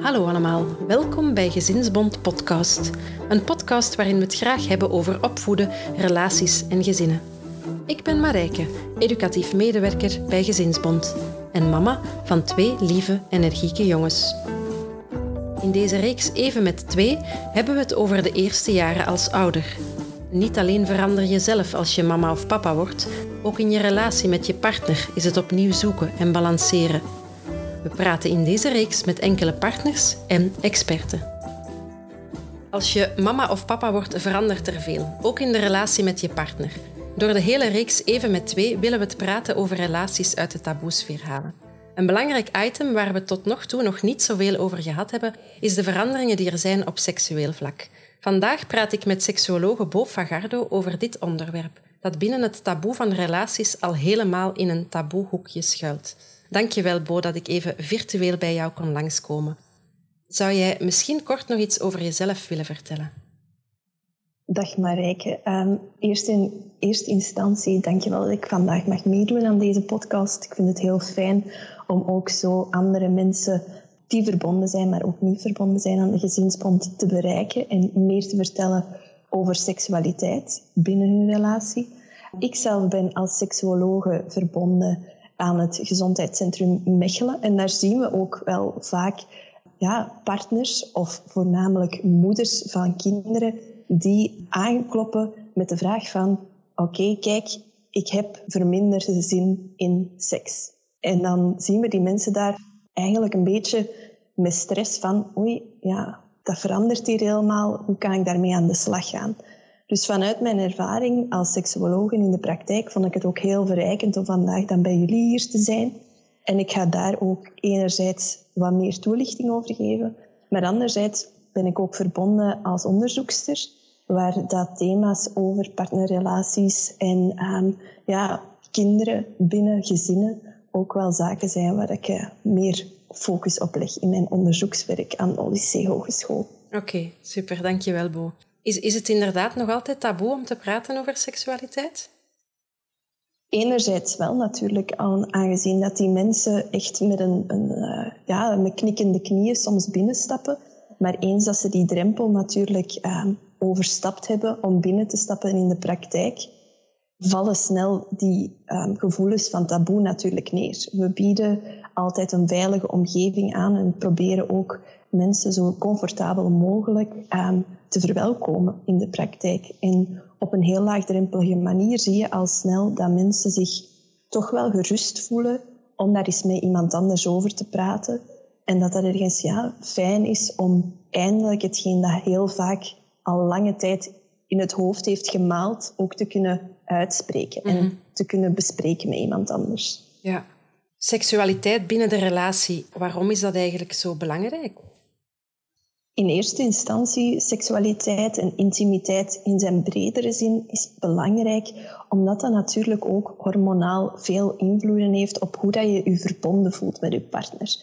Hallo allemaal, welkom bij Gezinsbond Podcast. Een podcast waarin we het graag hebben over opvoeden, relaties en gezinnen. Ik ben Marijke, educatief medewerker bij Gezinsbond en mama van twee lieve, energieke jongens. In deze reeks Even met twee hebben we het over de eerste jaren als ouder. Niet alleen verander je zelf als je mama of papa wordt, ook in je relatie met je partner is het opnieuw zoeken en balanceren. We praten in deze reeks met enkele partners en experten. Als je mama of papa wordt, verandert er veel, ook in de relatie met je partner. Door de hele reeks Even met twee willen we het praten over relaties uit de taboesfeer halen. Een belangrijk item waar we tot nog toe nog niet zoveel over gehad hebben, is de veranderingen die er zijn op seksueel vlak. Vandaag praat ik met seksuologe Bo Fagardo over dit onderwerp, dat binnen het taboe van relaties al helemaal in een taboehoekje schuilt. Dankjewel Bo dat ik even virtueel bij jou kon langskomen. Zou jij misschien kort nog iets over jezelf willen vertellen? Dag Marijke. Um, eerst in eerste instantie, dankjewel dat ik vandaag mag meedoen aan deze podcast. Ik vind het heel fijn om ook zo andere mensen die verbonden zijn, maar ook niet verbonden zijn aan de gezinsbond te bereiken en meer te vertellen over seksualiteit binnen hun relatie. Ik zelf ben als seksuologe verbonden aan het gezondheidscentrum Mechelen en daar zien we ook wel vaak ja, partners of voornamelijk moeders van kinderen die aankloppen met de vraag van oké, kijk, ik heb verminderde zin in seks. En dan zien we die mensen daar eigenlijk een beetje met stress van oei, ja, dat verandert hier helemaal, hoe kan ik daarmee aan de slag gaan? Dus vanuit mijn ervaring als seksuoloog in de praktijk vond ik het ook heel verrijkend om vandaag dan bij jullie hier te zijn. En ik ga daar ook enerzijds wat meer toelichting over geven, maar anderzijds ben ik ook verbonden als onderzoekster, waar dat thema's over partnerrelaties en um, ja, kinderen binnen gezinnen ook wel zaken zijn waar ik uh, meer focus op leg in mijn onderzoekswerk aan de Odyssee Hogeschool. Oké, super, dankjewel Bo. Is, is het inderdaad nog altijd taboe om te praten over seksualiteit? Enerzijds wel natuurlijk, aangezien dat die mensen echt met een, een uh, ja, met knikkende knieën soms binnenstappen. Maar eens dat ze die drempel natuurlijk uh, overstapt hebben om binnen te stappen in de praktijk, vallen snel die um, gevoelens van taboe natuurlijk neer. We bieden altijd een veilige omgeving aan en proberen ook mensen zo comfortabel mogelijk um, te verwelkomen in de praktijk. En op een heel laagdrempelige manier zie je al snel dat mensen zich toch wel gerust voelen om daar eens met iemand anders over te praten. En dat dat ergens ja, fijn is om eindelijk hetgeen dat heel vaak al lange tijd in het hoofd heeft gemaald, ook te kunnen uitspreken en mhm. te kunnen bespreken met iemand anders. Ja. Seksualiteit binnen de relatie, waarom is dat eigenlijk zo belangrijk? In eerste instantie, seksualiteit en intimiteit in zijn bredere zin is belangrijk, omdat dat natuurlijk ook hormonaal veel invloeden heeft op hoe dat je je verbonden voelt met je partner.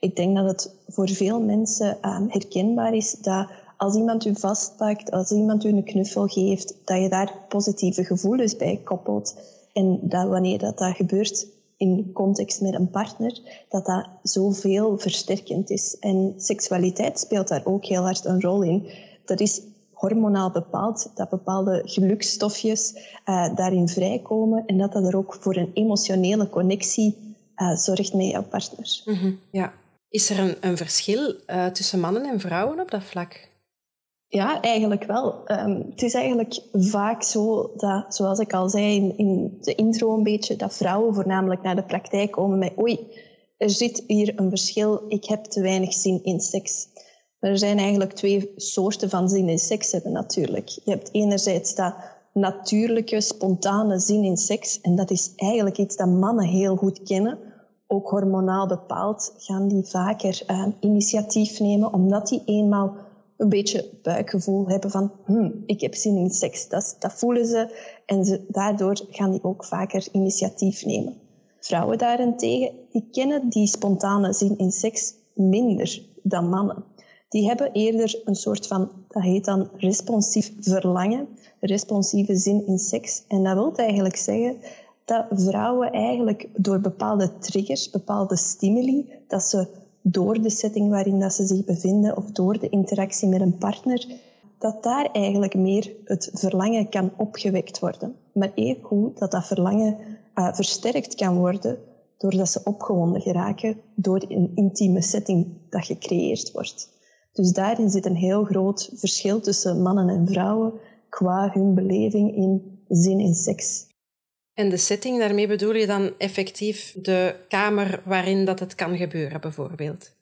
Ik denk dat het voor veel mensen uh, herkenbaar is dat als iemand u vastpakt, als iemand u een knuffel geeft, dat je daar positieve gevoelens bij koppelt. En dat wanneer dat, dat gebeurt in context met een partner, dat dat zoveel versterkend is. En seksualiteit speelt daar ook heel hard een rol in. Dat is hormonaal bepaald, dat bepaalde gelukstofjes uh, daarin vrijkomen en dat dat er ook voor een emotionele connectie uh, zorgt met jouw partner. -hmm, ja. Is er een, een verschil uh, tussen mannen en vrouwen op dat vlak? Ja, eigenlijk wel. Um, het is eigenlijk vaak zo dat, zoals ik al zei in, in, de intro een beetje, dat vrouwen voornamelijk naar de praktijk komen met oei, er zit hier een verschil, ik heb te weinig zin in seks. Maar er zijn eigenlijk twee soorten van zin in seks hebben natuurlijk. Je hebt enerzijds dat natuurlijke, spontane zin in seks. En dat is eigenlijk iets dat mannen heel goed kennen. Ook hormonaal bepaald gaan die vaker uh, initiatief nemen, omdat die eenmaal een beetje buikgevoel hebben van hm, ik heb zin in seks. Dat, dat voelen ze en ze, daardoor gaan die ook vaker initiatief nemen. Vrouwen daarentegen, die kennen die spontane zin in seks minder dan mannen. Die hebben eerder een soort van, dat heet dan responsief verlangen, responsieve zin in seks. En dat wil eigenlijk zeggen dat vrouwen eigenlijk door bepaalde triggers, bepaalde stimuli, dat ze door de setting waarin dat ze zich bevinden of door de interactie met een partner, dat daar eigenlijk meer het verlangen kan opgewekt worden. Maar even goed dat dat verlangen uh, versterkt kan worden doordat ze opgewonden geraken door een intieme setting dat gecreëerd wordt. Dus daarin zit een heel groot verschil tussen mannen en vrouwen qua hun beleving in zin in seks. En de setting, daarmee bedoel je dan effectief de kamer waarin dat het kan gebeuren, bijvoorbeeld?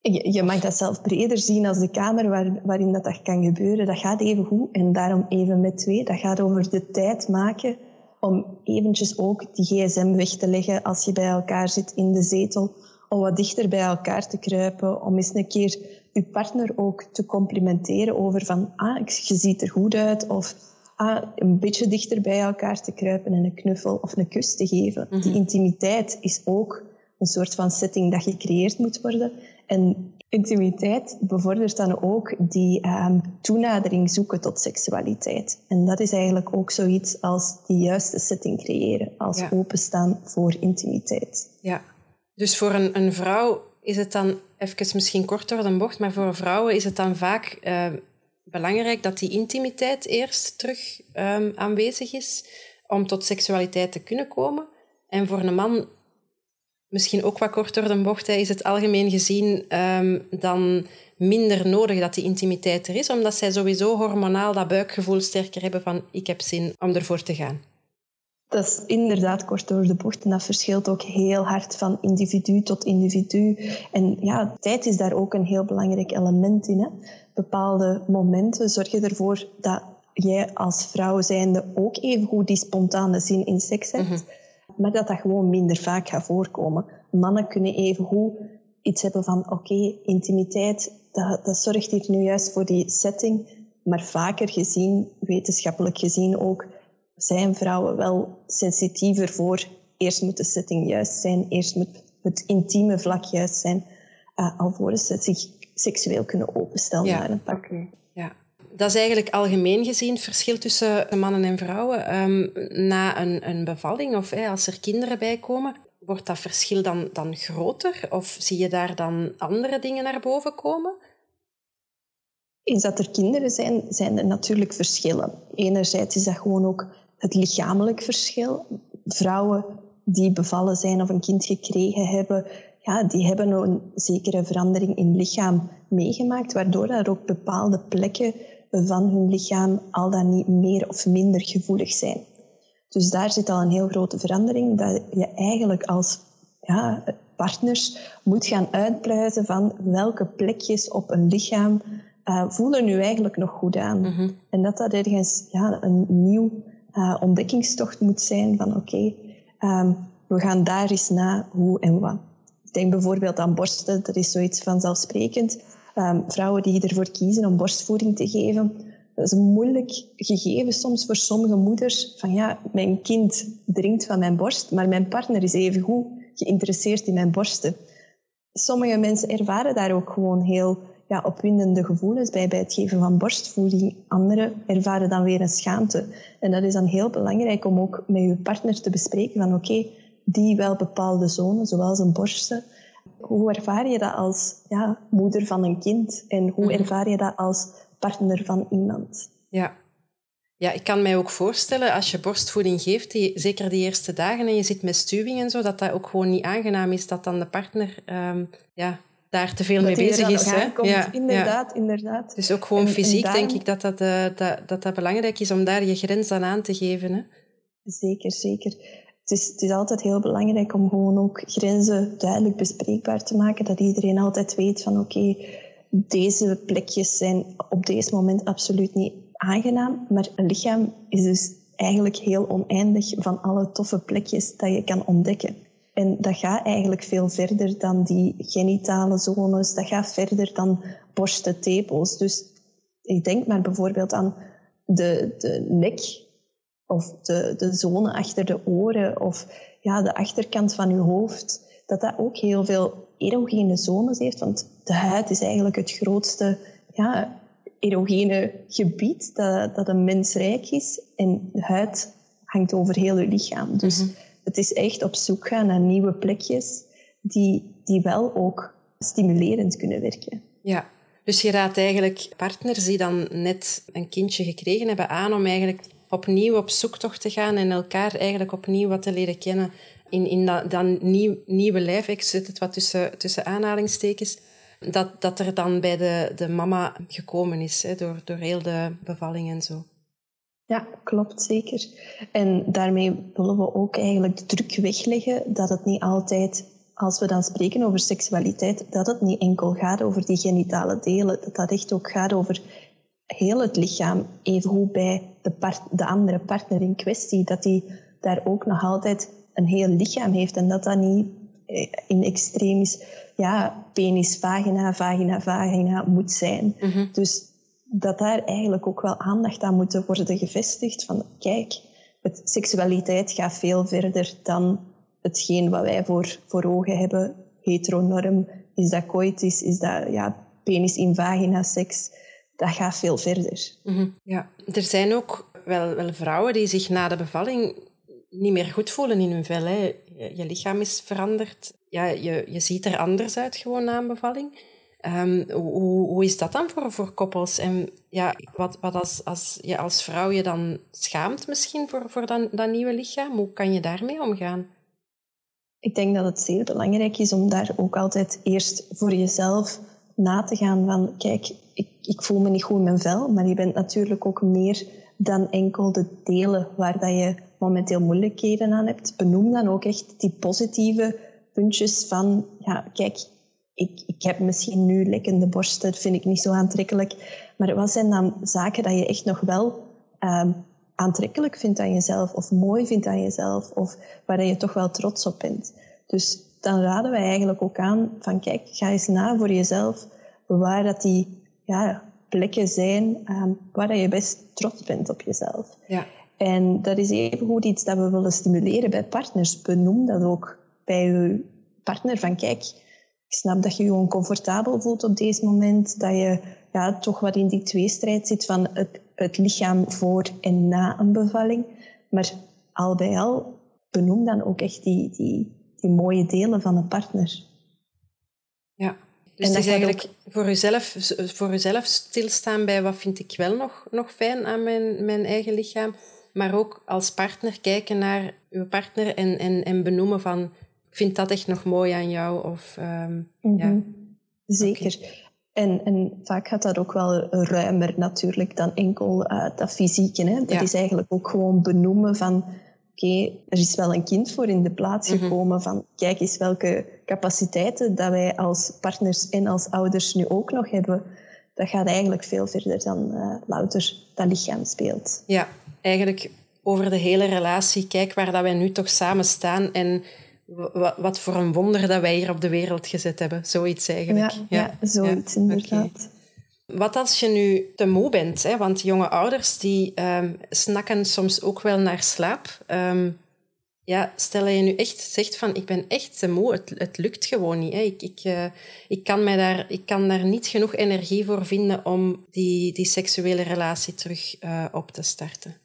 Je, je mag dat zelf breder zien als de kamer waar, waarin dat, dat kan gebeuren. Dat gaat even goed en daarom even met twee. Dat gaat over de tijd maken om eventjes ook die gsm weg te leggen als je bij elkaar zit in de zetel. Om wat dichter bij elkaar te kruipen. Om eens een keer je partner ook te complimenteren over van ah, je ziet er goed uit. Of een beetje dichter bij elkaar te kruipen en een knuffel of een kus te geven. Die mhm. intimiteit is ook een soort van setting dat gecreëerd moet worden. En intimiteit bevordert dan ook die um, toenadering zoeken tot seksualiteit. En dat is eigenlijk ook zoiets als die juiste setting creëren, als openstaan voor intimiteit. Ja, dus voor een, een vrouw is het dan, even misschien kort door de bocht, maar voor vrouwen is het dan vaak uh, belangrijk dat die intimiteit eerst terug um, aanwezig is om tot seksualiteit te kunnen komen. En voor een man misschien ook wat korter de bocht, is het algemeen gezien um, dan minder nodig dat die intimiteit er is, omdat zij sowieso hormonaal dat buikgevoel sterker hebben van ik heb zin om ervoor te gaan. Dat is inderdaad kort door de bocht en dat verschilt ook heel hard van individu tot individu. En ja, tijd is daar ook een heel belangrijk element in. Hè? Bepaalde momenten zorgen ervoor dat jij als vrouw zijnde ook even goed die spontane zin in seks hebt. Mhm maar dat dat gewoon minder vaak gaat voorkomen. Mannen kunnen even goed iets hebben van oké, intimiteit, dat, dat zorgt hier nu juist voor die setting. Maar vaker gezien, wetenschappelijk gezien ook, zijn vrouwen wel sensitiever voor eerst moet de setting juist zijn, eerst moet het intieme vlak juist zijn, uh, alvorens ze zich seksueel kunnen openstellen ja, naar een partner. Ja dat is eigenlijk algemeen gezien het verschil tussen mannen en vrouwen. Um, na een, een bevalling of als er kinderen bij komen, wordt dat verschil dan, dan groter? Of zie je daar dan andere dingen naar boven komen? Eens dat er kinderen zijn, zijn er natuurlijk verschillen. Enerzijds is dat gewoon ook het lichamelijk verschil. Vrouwen die bevallen zijn of een kind gekregen hebben, ja, die hebben een zekere verandering in lichaam meegemaakt, waardoor er ook bepaalde plekken van hun lichaam al dan niet meer of minder gevoelig zijn. Dus daar zit al een heel grote verandering, dat je eigenlijk als ja, partners moet gaan uitpluizen van welke plekjes op een lichaam uh, voelen nu eigenlijk nog goed aan. Mhm. En dat dat ergens ja, een nieuw uh, ontdekkingstocht moet zijn van oké, um, we gaan daar eens na hoe en wat. Ik denk bijvoorbeeld aan borsten, dat is zoiets vanzelfsprekend. Um, vrouwen die ervoor kiezen om borstvoeding te geven. Dat is een moeilijk gegeven soms voor sommige moeders. Van ja, mijn kind drinkt van mijn borst, maar mijn partner is even goed geïnteresseerd in mijn borsten. Sommige mensen ervaren daar ook gewoon heel ja, opwindende gevoelens bij, bij het geven van borstvoeding. Anderen ervaren dan weer een schaamte. En dat is dan heel belangrijk om ook met je partner te bespreken van oké, die wel bepaalde zones, zoals een borsten, hoe ervaar je dat als ja, moeder van een kind? En hoe mhm. ervaar je dat als partner van iemand? Ja. Ja, ik kan mij ook voorstellen, als je borstvoeding geeft, die, zeker die eerste dagen, en je zit met stuwing en zo, dat dat ook gewoon niet aangenaam is, dat dan de partner um, ja, daar te veel mee bezig is. Hè? Ja, inderdaad, ja. inderdaad. Dus ook gewoon fysiek denk ik dat dat, uh, dat, dat dat belangrijk is om daar je grens aan aan te geven. Hè? Zeker, zeker het is, het is altijd heel belangrijk om gewoon ook grenzen duidelijk bespreekbaar te maken. Dat iedereen altijd weet van oké, deze plekjes zijn op deze moment absoluut niet aangenaam. Maar een lichaam is dus eigenlijk heel oneindig van alle toffe plekjes dat je kan ontdekken. En dat gaat eigenlijk veel verder dan die genitale zones. Dat gaat verder dan borsten, tepels. Dus ik denk maar bijvoorbeeld aan de, de nek of de, de zone achter de oren of ja, de achterkant van je hoofd, dat dat ook heel veel erogene zones heeft. Want de huid is eigenlijk het grootste ja, erogene gebied dat, dat een mens rijk is. En de huid hangt over heel je lichaam. Dus mhm. Het is echt op zoek gaan naar nieuwe plekjes die, die wel ook stimulerend kunnen werken. Ja, dus je raadt eigenlijk partners die dan net een kindje gekregen hebben aan om eigenlijk opnieuw op zoektocht te gaan en elkaar eigenlijk opnieuw wat te leren kennen in, in dat, dat nieuw, nieuwe lijf. Ik zet het wat tussen, tussen aanhalingstekens. Dat, dat er dan bij de, de mama gekomen is, hè, door, door heel de bevalling en zo. Ja, klopt zeker. En daarmee willen we ook eigenlijk de druk wegleggen dat het niet altijd, als we dan spreken over seksualiteit, dat het niet enkel gaat over die genitale delen. Dat dat echt ook gaat over heel het lichaam, evengoed bij de, part, de andere partner in kwestie, dat die daar ook nog altijd een heel lichaam heeft en dat dat niet eh, in extreem is, ja, penis, vagina, vagina, vagina moet zijn. Mhm. Dus dat daar eigenlijk ook wel aandacht aan moet worden gevestigd van, kijk, het, seksualiteit gaat veel verder dan hetgeen wat wij voor, voor ogen hebben. Heteronorm, is dat coitus, is dat ja, penis in vagina seks dat gaat veel verder. Mhm. Ja, er zijn ook wel, wel vrouwen die zich na de bevalling niet meer goed voelen in hun vel. Hè. Je, lichaam is veranderd. Ja, je, je ziet er anders uit gewoon na een bevalling. Um, hoe, hoe is dat dan voor, voor koppels? En ja, wat, wat als, als je als vrouw je dan schaamt misschien voor, voor dat, dat nieuwe lichaam, hoe kan je daarmee omgaan? Ik denk dat het zeer belangrijk is om daar ook altijd eerst voor jezelf na te gaan van, kijk, ik, ik voel me niet goed in mijn vel, maar je bent natuurlijk ook meer dan enkel de delen waar dat je momenteel moeilijkheden aan hebt. Benoem dan ook echt die positieve puntjes van, ja, kijk, ik, ik heb misschien nu lekkende borsten, dat vind ik niet zo aantrekkelijk. Maar wat zijn dan zaken dat je echt nog wel um, aantrekkelijk vindt aan jezelf, of mooi vindt aan jezelf, of waar je toch wel trots op bent? Dus dan raden wij eigenlijk ook aan van kijk, ga eens na voor jezelf waar dat die ja, plekken zijn um, waar dat je best trots bent op jezelf. Ja. En dat is evengoed iets dat we willen stimuleren bij partners. Benoem dat ook bij je partner van kijk, ik snap dat je je oncomfortabel voelt op deze moment, dat je ja, toch wat in die tweestrijd zit van het, het lichaam voor en na een bevalling. Maar al bij al, benoem dan ook echt die, die, die mooie delen van een partner. Ja, dus en het is eigenlijk voor, uzelf, voor uzelf stilstaan bij wat vind ik wel nog, nog fijn aan mijn, mijn eigen lichaam. Maar ook als partner kijken naar uw partner en, en, en benoemen van... Ik vind dat echt nog mooi aan jou. Of, um, ja. Mhm. Zeker. En, en vaak gaat dat ook wel ruimer natuurlijk dan enkel uh, dat fysieke. Hè? Dat is eigenlijk ook gewoon benoemen van oké, er is wel een kind voor in de plaats mhm. gekomen van kijk eens welke capaciteiten dat wij als partners en als ouders nu ook nog hebben. Dat gaat eigenlijk veel verder dan uh, louter dat lichaam speelt. Ja, eigenlijk over de hele relatie. Kijk waar dat wij nu toch samen staan en wat voor een wonder dat wij hier op de wereld gezet hebben. Zoiets eigenlijk. Ja, ja. ja zoiets inderdaad. Wat als je nu te moe bent? Hè? Want jonge ouders die um, snakken soms ook wel naar slaap. Um, ja, stel je nu echt zegt van ik ben echt te moe, het, het lukt gewoon niet. Hè? Ik, ik, uh, ik, kan mij daar, ik kan daar niet genoeg energie voor vinden om die, die seksuele relatie terug uh, op te starten.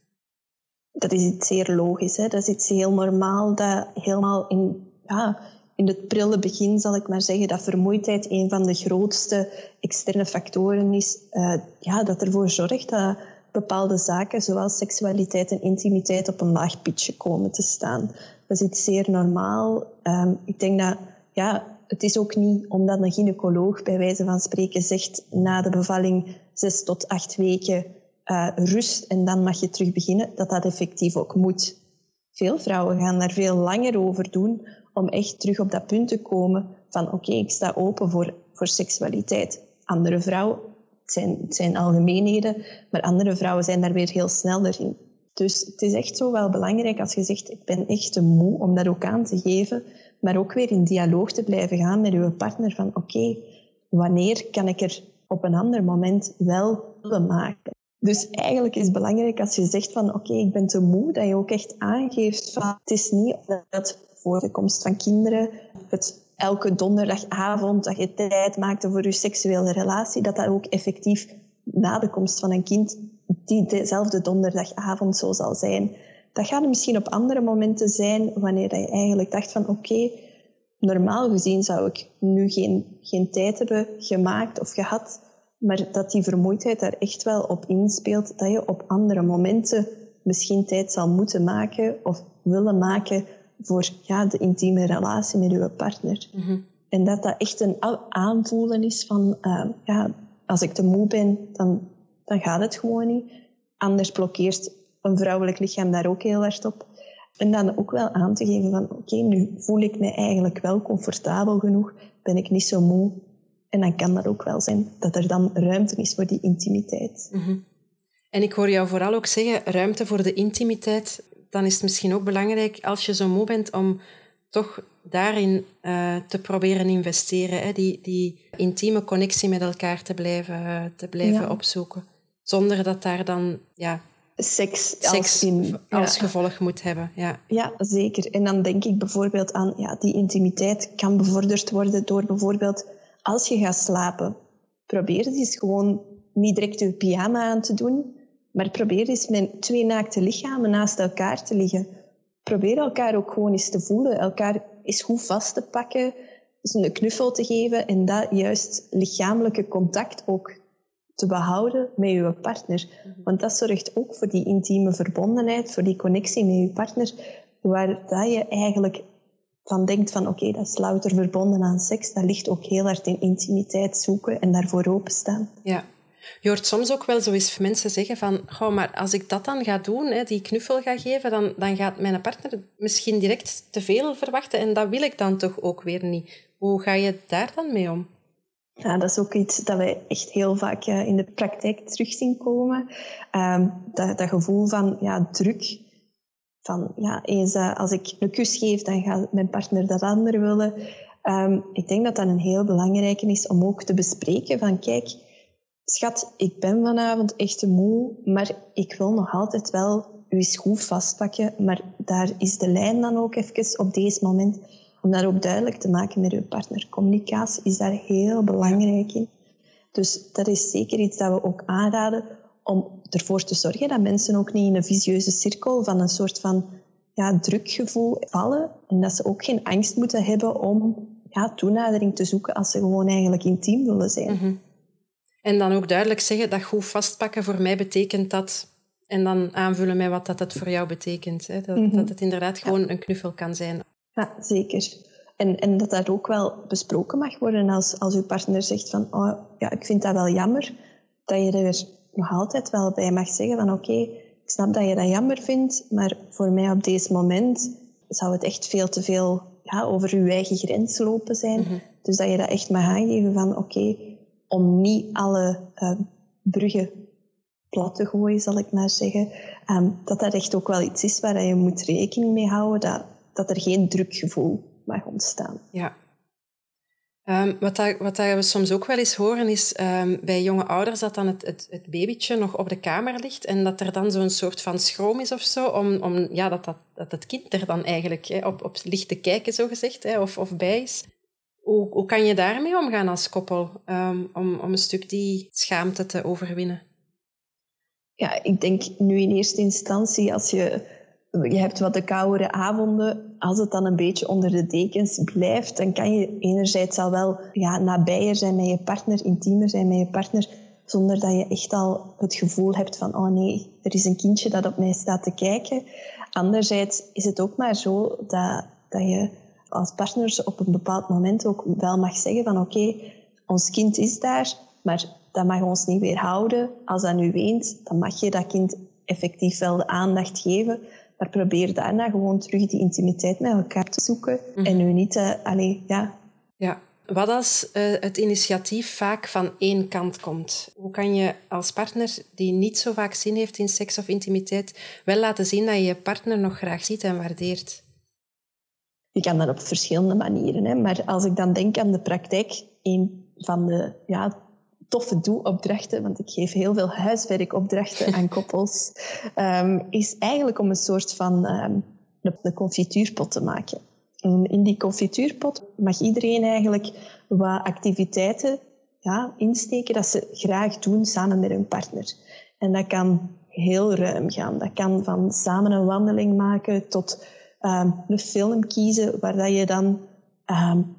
Dat is iets zeer logisch. Hè? Dat is iets heel normaal dat helemaal in ja, in het prille begin zal ik maar zeggen dat vermoeidheid een van de grootste externe factoren is. Uh, ja, dat ervoor zorgt dat bepaalde zaken, zoals seksualiteit en intimiteit, op een laag pitje komen te staan. Dat is iets zeer normaal. Um, ik denk dat, ja, het is ook niet omdat een gynaecoloog bij wijze van spreken zegt na de bevalling zes tot acht weken uh, rust en dan mag je terug beginnen, dat dat effectief ook moet. Veel vrouwen gaan daar veel langer over doen om echt terug op dat punt te komen van oké, ik sta open voor, voor seksualiteit. Andere vrouwen, het zijn, het zijn algemeenheden, maar andere vrouwen zijn daar weer heel sneller in. Dus het is echt zo wel belangrijk als je zegt, ik ben echt te moe om dat ook aan te geven, maar ook weer in dialoog te blijven gaan met je partner van oké, wanneer kan ik er op een ander moment wel willen maken? Dus eigenlijk is het belangrijk als je zegt van oké, ik ben te moe, dat je ook echt aangeeft van het is niet dat voor de komst van kinderen. Het elke donderdagavond dat je tijd maakte voor je seksuele relatie, dat dat ook effectief na de komst van een kind die dezelfde donderdagavond zo zal zijn. Dat gaat misschien op andere momenten zijn wanneer je eigenlijk dacht van oké, normaal gezien zou ik nu geen, geen tijd hebben gemaakt of gehad, maar dat die vermoeidheid daar echt wel op inspeelt, dat je op andere momenten misschien tijd zal moeten maken of willen maken voor ja, de intieme relatie met je partner. Mhm. En dat dat echt een aanvoelen is van, uh, ja, als ik te moe ben, dan, dan gaat het gewoon niet. Anders blokkeert een vrouwelijk lichaam daar ook heel erg op. En dan ook wel aan te geven van, oké, nu voel ik me eigenlijk wel comfortabel genoeg, ben ik niet zo moe. En dan kan dat ook wel zijn dat er dan ruimte is voor die intimiteit. Mhm. En ik hoor jou vooral ook zeggen, ruimte voor de intimiteit. Dan is het misschien ook belangrijk, als je zo moe bent, om toch daarin uh, te proberen investeren. Hè? Die, die intieme connectie met elkaar te blijven, te blijven opzoeken. Zonder dat daar dan ja, seks, seks als, als gevolg moet hebben. Ja. ja, zeker. En dan denk ik bijvoorbeeld aan ja, die intimiteit kan bevorderd worden door bijvoorbeeld als je gaat slapen. Probeer eens gewoon niet direct je pyjama aan te doen, maar probeer eens met twee naakte lichamen naast elkaar te liggen. Probeer elkaar ook gewoon eens te voelen, elkaar eens goed vast te pakken, eens een knuffel te geven en dat juist lichamelijke contact ook te behouden met je partner. Mhm. Want dat zorgt ook voor die intieme verbondenheid, voor die connectie met je partner, waar dat je eigenlijk van denkt van oké, dat is louter verbonden aan seks. Dat ligt ook heel hard in intimiteit zoeken en daarvoor openstaan. Ja. Je hoort soms ook wel zo eens mensen zeggen van, goh, maar als ik dat dan ga doen, hè, die knuffel ga geven, dan, dan gaat mijn partner misschien direct te veel verwachten en dat wil ik dan toch ook weer niet. Hoe ga je daar dan mee om? Ja, dat is ook iets dat wij echt heel vaak in de praktijk terug zien komen. Um, dat, dat gevoel van ja, druk. Van ja, eens als ik een kus geef, dan gaat mijn partner dat ander willen. Um, ik denk dat dat een heel belangrijke is om ook te bespreken van kijk, schat, ik ben vanavond echt te moe, maar ik wil nog altijd wel uw goed vastpakken. Maar daar is de lijn dan ook even op deze moment om dat ook duidelijk te maken met je partner. Communicatie is daar heel belangrijk in. Dus dat is zeker iets dat we ook aanraden om ervoor te zorgen dat mensen ook niet in een visieuze cirkel van een soort van ja, drukgevoel vallen. En dat ze ook geen angst moeten hebben om ja, toenadering te zoeken als ze gewoon eigenlijk intiem willen zijn. Mhm. En dan ook duidelijk zeggen dat goed vastpakken voor mij betekent dat... En dan aanvullen met wat dat, dat voor jou betekent. Hè? Dat, mhm. dat het inderdaad gewoon een knuffel kan zijn. Ja, zeker. En, en dat dat ook wel besproken mag worden als, als uw partner zegt van oh, ja, ik vind dat wel jammer, dat je er nog altijd wel bij mag zeggen van oké, ik snap dat je dat jammer vindt, maar voor mij op deze moment zou het echt veel te veel ja, over uw eigen grens lopen zijn. Mhm. Dus dat je dat echt mag aangeven van oké, om niet alle uh, bruggen plat te gooien, zal ik maar zeggen, um, dat dat echt ook wel iets is waar je moet rekening mee houden, dat, dat er geen drukgevoel mag ontstaan. Ja. Um, wat, wat dat we soms ook wel eens horen is um, bij jonge ouders dat dan het, het, het, babytje nog op de kamer ligt en dat er dan zo'n soort van schroom is of zo, om, om ja, dat, dat, dat het kind er dan eigenlijk op, op ligt te kijken, zo gezegd, hè, of, of bij is. Hoe, hoe kan je daarmee omgaan als koppel, um, om, om een stuk die schaamte te overwinnen? Ja, ik denk nu in eerste instantie als je je hebt wat de koudere avonden. Als het dan een beetje onder de dekens blijft, dan kan je enerzijds al wel ja, nabijer zijn met je partner, intiemer zijn met je partner, zonder dat je echt al het gevoel hebt van, oh nee, er is een kindje dat op mij staat te kijken. Anderzijds is het ook maar zo dat, dat je als partners op een bepaald moment ook wel mag zeggen van, oké, ons kind is daar, maar dat mag ons niet weerhouden. Als dat nu weent, dan mag je dat kind effectief wel de aandacht geven. Maar probeer daarna gewoon terug die intimiteit met elkaar te zoeken. En mhm. nu niet, uh, allee, ja. Ja. Wat als uh, het initiatief vaak van één kant komt? Hoe kan je als partner die niet zo vaak zin heeft in seks of intimiteit wel laten zien dat je je partner nog graag ziet en waardeert? Je kan dat op verschillende manieren. Hè. Maar als ik dan denk aan de praktijk, een van de ja, toffe doe-opdrachten, want ik geef heel veel huiswerkopdrachten aan koppels, um, is eigenlijk om een soort van um, een confituurpot te maken. En in die confituurpot mag iedereen eigenlijk wat activiteiten ja, insteken dat ze graag doen samen met hun partner. En dat kan heel ruim gaan. Dat kan van samen een wandeling maken tot um, een film kiezen waar dat je dan um,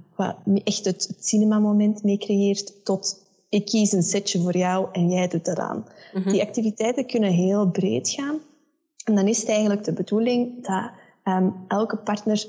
echt het, het cinemamoment mee creëert tot ik kies een setje voor jou en jij doet dat aan. Mhm. Die activiteiten kunnen heel breed gaan. En dan is het eigenlijk de bedoeling dat um, elke partner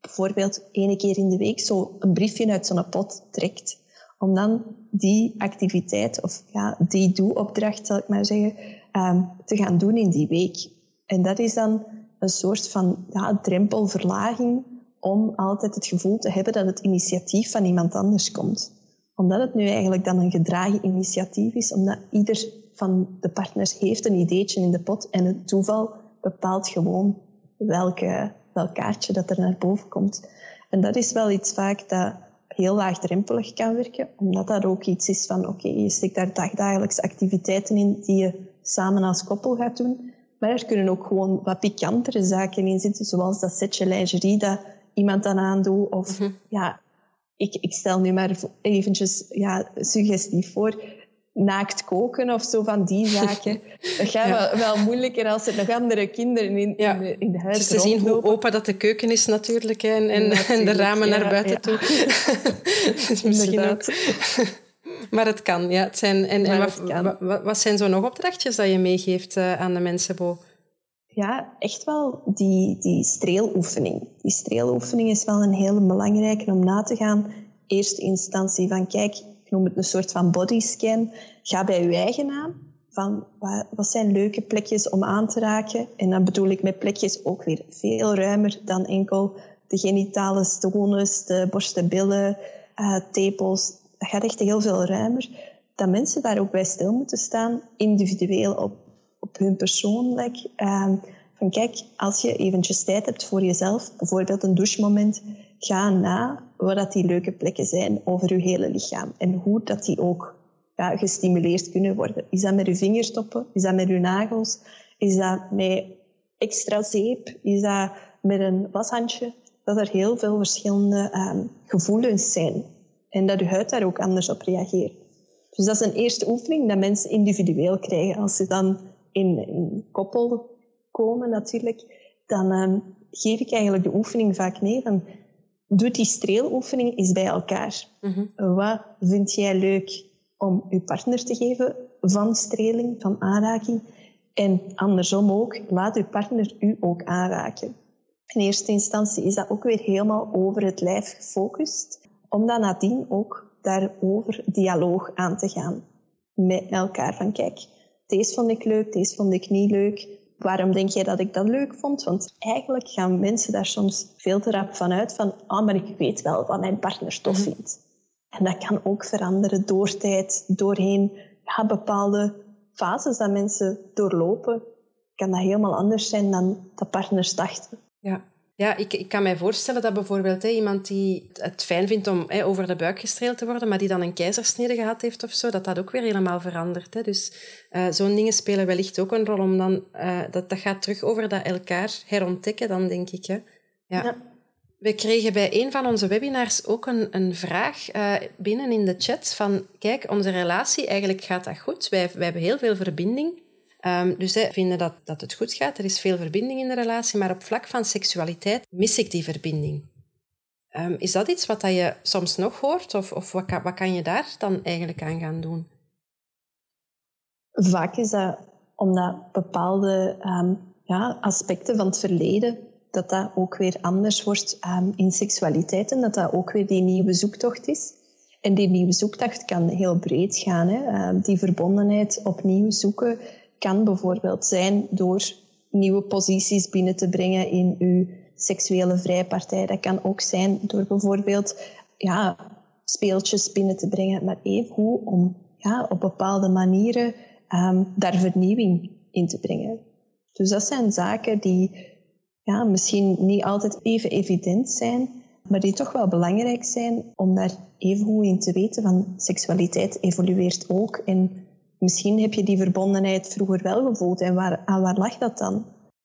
bijvoorbeeld één keer in de week zo een briefje uit zo'n pot trekt. Om dan die activiteit, of ja, die doe-opdracht, zal ik maar zeggen, um, te gaan doen in die week. En dat is dan een soort van ja, drempelverlaging om altijd het gevoel te hebben dat het initiatief van iemand anders komt. Omdat het nu eigenlijk dan een gedragen initiatief is, omdat ieder van de partners heeft een ideetje in de pot en het toeval bepaalt gewoon welke, welk kaartje dat er naar boven komt. En dat is wel iets vaak dat heel laagdrempelig kan werken, omdat dat ook iets is van oké, je steekt daar dagdagelijks activiteiten in die je samen als koppel gaat doen. Maar er kunnen ook gewoon wat pikantere zaken in zitten, zoals dat setje lingerie dat iemand dan aandoet. Of mhm. ja, ik, ik stel nu maar eventjes ja, suggestief voor naakt koken of zo van die zaken. Dat gaat wel, wel, moeilijker als er nog andere kinderen in, in, de, in de huis te zien hoe open dat de keuken is natuurlijk en, en, en de ramen naar buiten toe. dus misschien ook. Maar het kan, ja. Het zijn, en, en wat, wat, wat, zijn zo nog opdrachtjes dat je meegeeft uh, aan de mensen, Bo? Ja, echt wel die, die streeloefening. Die streeloefening is wel een hele belangrijke om na te gaan. Eerste instantie van, kijk, ik noem het een soort van bodyscan. Ga bij je eigen aan. Van, wat zijn leuke plekjes om aan te raken? En dan bedoel ik met plekjes ook weer veel ruimer dan enkel de genitale stones, de borstenbillen, uh, tepels. Dat gaat echt heel veel ruimer. Dat mensen daar ook bij stil moeten staan, individueel op, op hun persoonlijk. Uh, van kijk, als je eventjes tijd hebt voor jezelf, bijvoorbeeld een douchemoment, ga na wat dat die leuke plekken zijn over je hele lichaam en hoe dat die ook ja, gestimuleerd kunnen worden. Is dat met je vingerstoppen? Is dat met je nagels? Is dat met extra zeep? Is dat met een washandje? Dat er heel veel verschillende um, gevoelens zijn en dat je huid daar ook anders op reageert. Dus dat is een eerste oefening dat mensen individueel krijgen. Als ze dan in koppel komen natuurlijk, dan um, geef ik eigenlijk de oefening vaak mee van doe die streeloefening eens bij elkaar. Mhm. Wat vind jij leuk om je partner te geven van streling, van aanraking? En andersom ook, laat je partner u ook aanraken. In eerste instantie is dat ook weer helemaal over het lijf gefocust, om dan nadien ook daarover dialoog aan te gaan met elkaar. Van kijk, deze vond ik leuk, deze vond ik niet leuk waarom denk jij dat ik dat leuk vond? Want eigenlijk gaan mensen daar soms veel te rap van uit van, ah, maar ik weet wel wat mijn partner tof mhm. vindt. En dat kan ook veranderen door tijd, doorheen ja, bepaalde fases dat mensen doorlopen. Kan dat helemaal anders zijn dan de partners dachten. Ja, ja, ik, ik kan mij voorstellen dat bijvoorbeeld hè, iemand die het fijn vindt om hè, over de buik gestreeld te worden, maar die dan een keizersnede gehad heeft of zo, dat dat ook weer helemaal verandert. Hè. Dus uh, zo'n dingen spelen wellicht ook een rol om dan... Uh, dat, dat gaat terug over dat elkaar herontdekken dan, denk ik. Hè. Ja. ja. We kregen bij een van onze webinars ook een, een vraag uh, binnen in de chat van kijk, onze relatie, eigenlijk gaat dat goed. Wij, wij hebben heel veel verbinding. Um, dus zij vinden dat, dat het goed gaat. Er is veel verbinding in de relatie, maar op vlak van seksualiteit mis ik die verbinding. Um, is dat iets wat dat je soms nog hoort? Of, of wat, kan, wat kan je daar dan eigenlijk aan gaan doen? Vaak is dat omdat bepaalde um, ja, aspecten van het verleden, dat dat ook weer anders wordt in seksualiteit en dat dat ook weer die nieuwe zoektocht is. En die nieuwe zoektocht kan heel breed gaan. Hè? die verbondenheid opnieuw zoeken kan bijvoorbeeld zijn door nieuwe posities binnen te brengen in uw seksuele vrijpartij. Dat kan ook zijn door bijvoorbeeld ja, speeltjes binnen te brengen, maar even hoe om ja, op bepaalde manieren um, daar vernieuwing in te brengen. Dus dat zijn zaken die ja, misschien niet altijd even evident zijn, maar die toch wel belangrijk zijn om daar even goed in te weten van seksualiteit evolueert ook en misschien heb je die verbondenheid vroeger wel gevoeld. En waar, aan waar lag dat dan?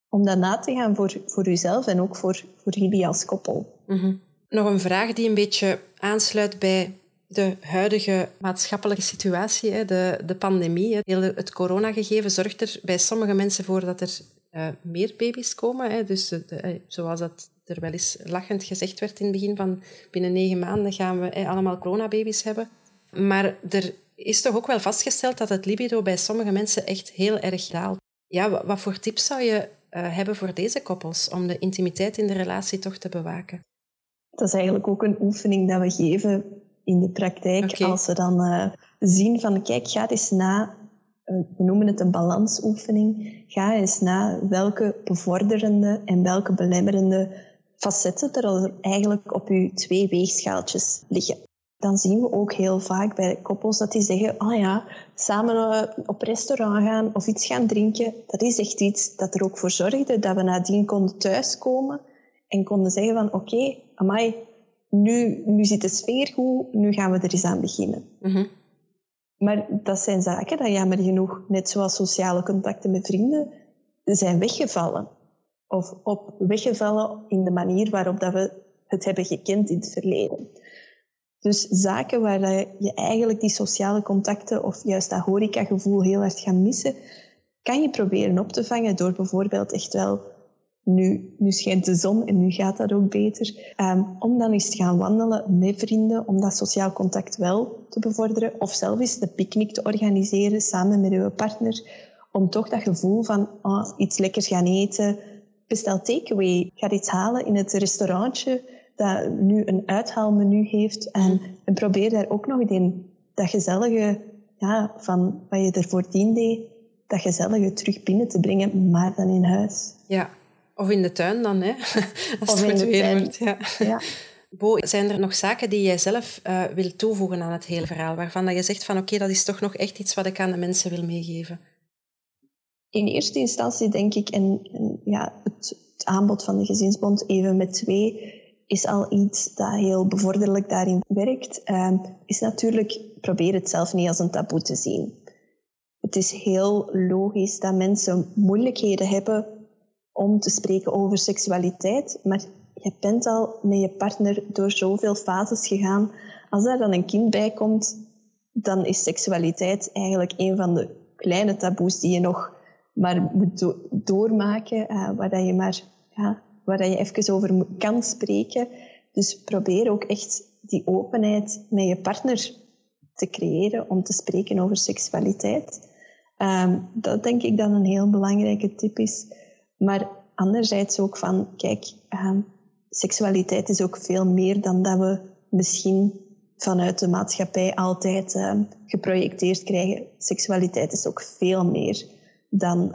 Om dat na te gaan voor, voor jezelf en ook voor, voor jullie als koppel. Mhm. Nog een vraag die een beetje aansluit bij de huidige maatschappelijke situatie, de, de pandemie, het coronagegeven zorgt er bij sommige mensen voor dat er uh, meer baby's komen. Dus de, zoals dat er wel eens lachend gezegd werd in het begin van binnen negen maanden gaan we allemaal coronababy's hebben. Maar er is toch ook wel vastgesteld dat het libido bij sommige mensen echt heel erg daalt. Ja, wat voor tips zou je uh, hebben voor deze koppels om de intimiteit in de relatie toch te bewaken? Dat is eigenlijk ook een oefening dat we geven in de praktijk. Als ze dan uh, zien van, kijk, ga eens na, uh, we noemen het een balansoefening, ga eens na welke bevorderende en welke belemmerende facetten er eigenlijk op je twee weegschaaltjes liggen dan zien we ook heel vaak bij koppels dat die zeggen, oh ja, samen uh, op restaurant gaan of iets gaan drinken, dat is echt iets dat er ook voor zorgde dat we nadien konden thuiskomen en konden zeggen van, oké, okay, amai, nu, nu zit de sfeer goed, nu gaan we er eens aan beginnen. Mm Maar dat zijn zaken dat jammer genoeg, net zoals sociale contacten met vrienden, zijn weggevallen. Of op weggevallen in de manier waarop dat we het hebben gekend in het verleden. Dus zaken waar je eigenlijk die sociale contacten of juist dat horecagevoel heel hard gaat missen, kan je proberen op te vangen door bijvoorbeeld echt wel, nu, nu schijnt de zon en nu gaat dat ook beter, ehm, om dan eens te gaan wandelen met vrienden, om dat sociaal contact wel te bevorderen, of zelf eens de picknick te organiseren samen met uw partner, om toch dat gevoel van oh, iets lekkers gaan eten, bestel takeaway, ga iets halen in het restaurantje, dat nu een uithaalmenu heeft. En, en probeer daar ook nog dat gezellige, ja, van wat je ervoor voordien deed, dat gezellige terug binnen te brengen, maar dan in huis. Ja, of in de tuin dan, hè? Als of het in de tuin. Wordt, ja. ja. Bo, zijn er nog zaken die jij zelf uh, wil toevoegen aan het hele verhaal, waarvan dat je zegt van oké, dat is toch nog echt iets wat ik aan de mensen wil meegeven? In eerste instantie denk ik, en, en ja, het, het aanbod van de gezinsbond even met twee, is al iets dat heel bevorderlijk daarin werkt, uh, is natuurlijk probeer het zelf niet als een taboe te zien. Het is heel logisch dat mensen moeilijkheden hebben om te spreken over seksualiteit, maar je bent al met je partner door zoveel fases gegaan. Als daar dan een kind bij komt, dan is seksualiteit eigenlijk een van de kleine taboes die je nog maar moet doormaken, uh, waar dat je maar ja, waar je even over kan spreken. Dus probeer ook echt die openheid met je partner te creëren om te spreken over seksualiteit. Um, dat denk ik dat een heel belangrijke tip is. Maar anderzijds ook van, kijk, um, seksualiteit is ook veel meer dan dat we misschien vanuit de maatschappij altijd um, geprojecteerd krijgen. Seksualiteit is ook veel meer dan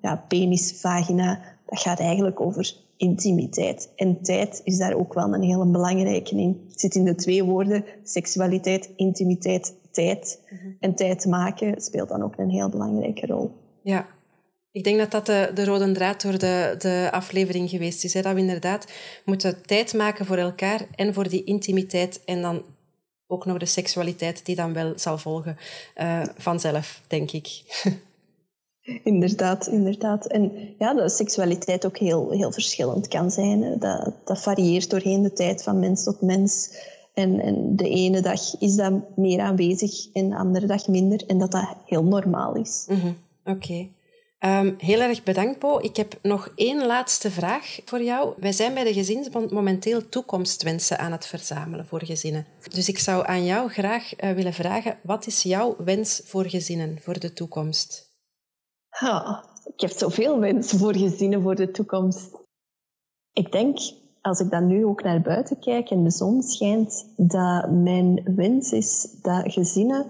ja, penis, vagina. Dat gaat eigenlijk over intimiteit. En tijd is daar ook wel een hele belangrijke in. Het zit in de twee woorden, seksualiteit, intimiteit, tijd. Mhm. En tijd maken speelt dan ook een heel belangrijke rol. Ja, ik denk dat dat de, de rode draad door de, de aflevering geweest is. Hè? Dat we inderdaad moeten tijd maken voor elkaar en voor die intimiteit en dan ook nog de seksualiteit die dan wel zal volgen uh, vanzelf, denk ik. Inderdaad, inderdaad. En ja, dat seksualiteit ook heel, heel verschillend kan zijn. Dat, dat varieert doorheen de tijd van mens tot mens. En, en de ene dag is dat meer aanwezig en de andere dag minder. En dat dat heel normaal is. Mhm, oké. Ehm, heel erg bedankt, Bo. Ik heb nog één laatste vraag voor jou. Wij zijn bij de Gezinsbond momenteel toekomstwensen aan het verzamelen voor gezinnen. Dus ik zou aan jou graag uh, willen vragen, wat is jouw wens voor gezinnen voor de toekomst? Ja, ik heb zoveel wensen voor gezinnen voor de toekomst. Ik denk, als ik dan nu ook naar buiten kijk en de zon schijnt, dat mijn wens is dat gezinnen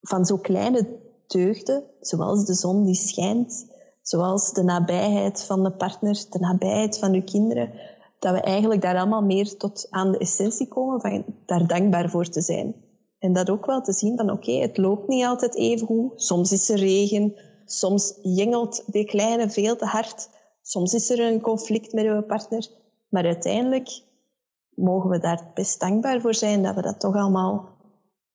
van zo kleine deugden, zoals de zon die schijnt, zoals de nabijheid van de partner, de nabijheid van uw kinderen, dat we eigenlijk daar allemaal meer tot aan de essentie komen van daar dankbaar voor te zijn. En dat ook wel te zien van oké, het loopt niet altijd even goed. Soms is er regen, Soms jengelt die kleine veel te hard. Soms is er een conflict met uw partner. Maar uiteindelijk mogen we daar best dankbaar voor zijn dat we dat toch allemaal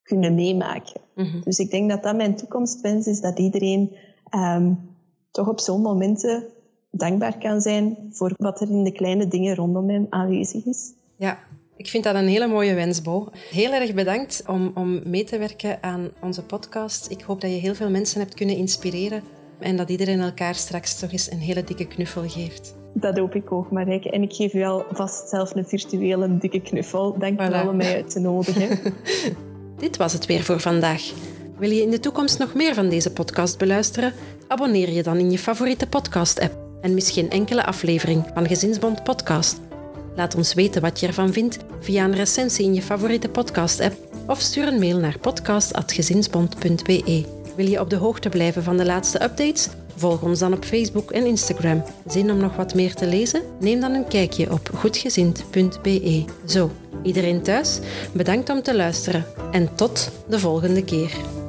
kunnen meemaken. Mhm. Dus ik denk dat dat mijn toekomstwens is, dat iedereen um, toch op zo'n momenten dankbaar kan zijn voor wat er in de kleine dingen rondom hem aanwezig is. Ja, Ik vind dat een hele mooie wens, Bo. Heel erg bedankt om, om mee te werken aan onze podcast. Ik hoop dat je heel veel mensen hebt kunnen inspireren en dat iedereen elkaar straks toch eens een hele dikke knuffel geeft. Dat hoop ik ook, Marijke. En ik geef u al vast zelf een virtuele dikke knuffel. Dank je wel om mij uit te nodigen. Dit was het weer voor vandaag. Wil je in de toekomst nog meer van deze podcast beluisteren? Abonneer je dan in je favoriete podcast-app en mis geen enkele aflevering van Gezinsbond Podcast. Laat ons weten wat je ervan vindt via een recensie in je favoriete podcast-app of stuur een mail naar podcast.gezinsbond.be. Wil je op de hoogte blijven van de laatste updates? Volg ons dan op Facebook en Instagram. Zin om nog wat meer te lezen? Neem dan een kijkje op goedgezind.be. Zo, iedereen thuis, bedankt om te luisteren en tot de volgende keer.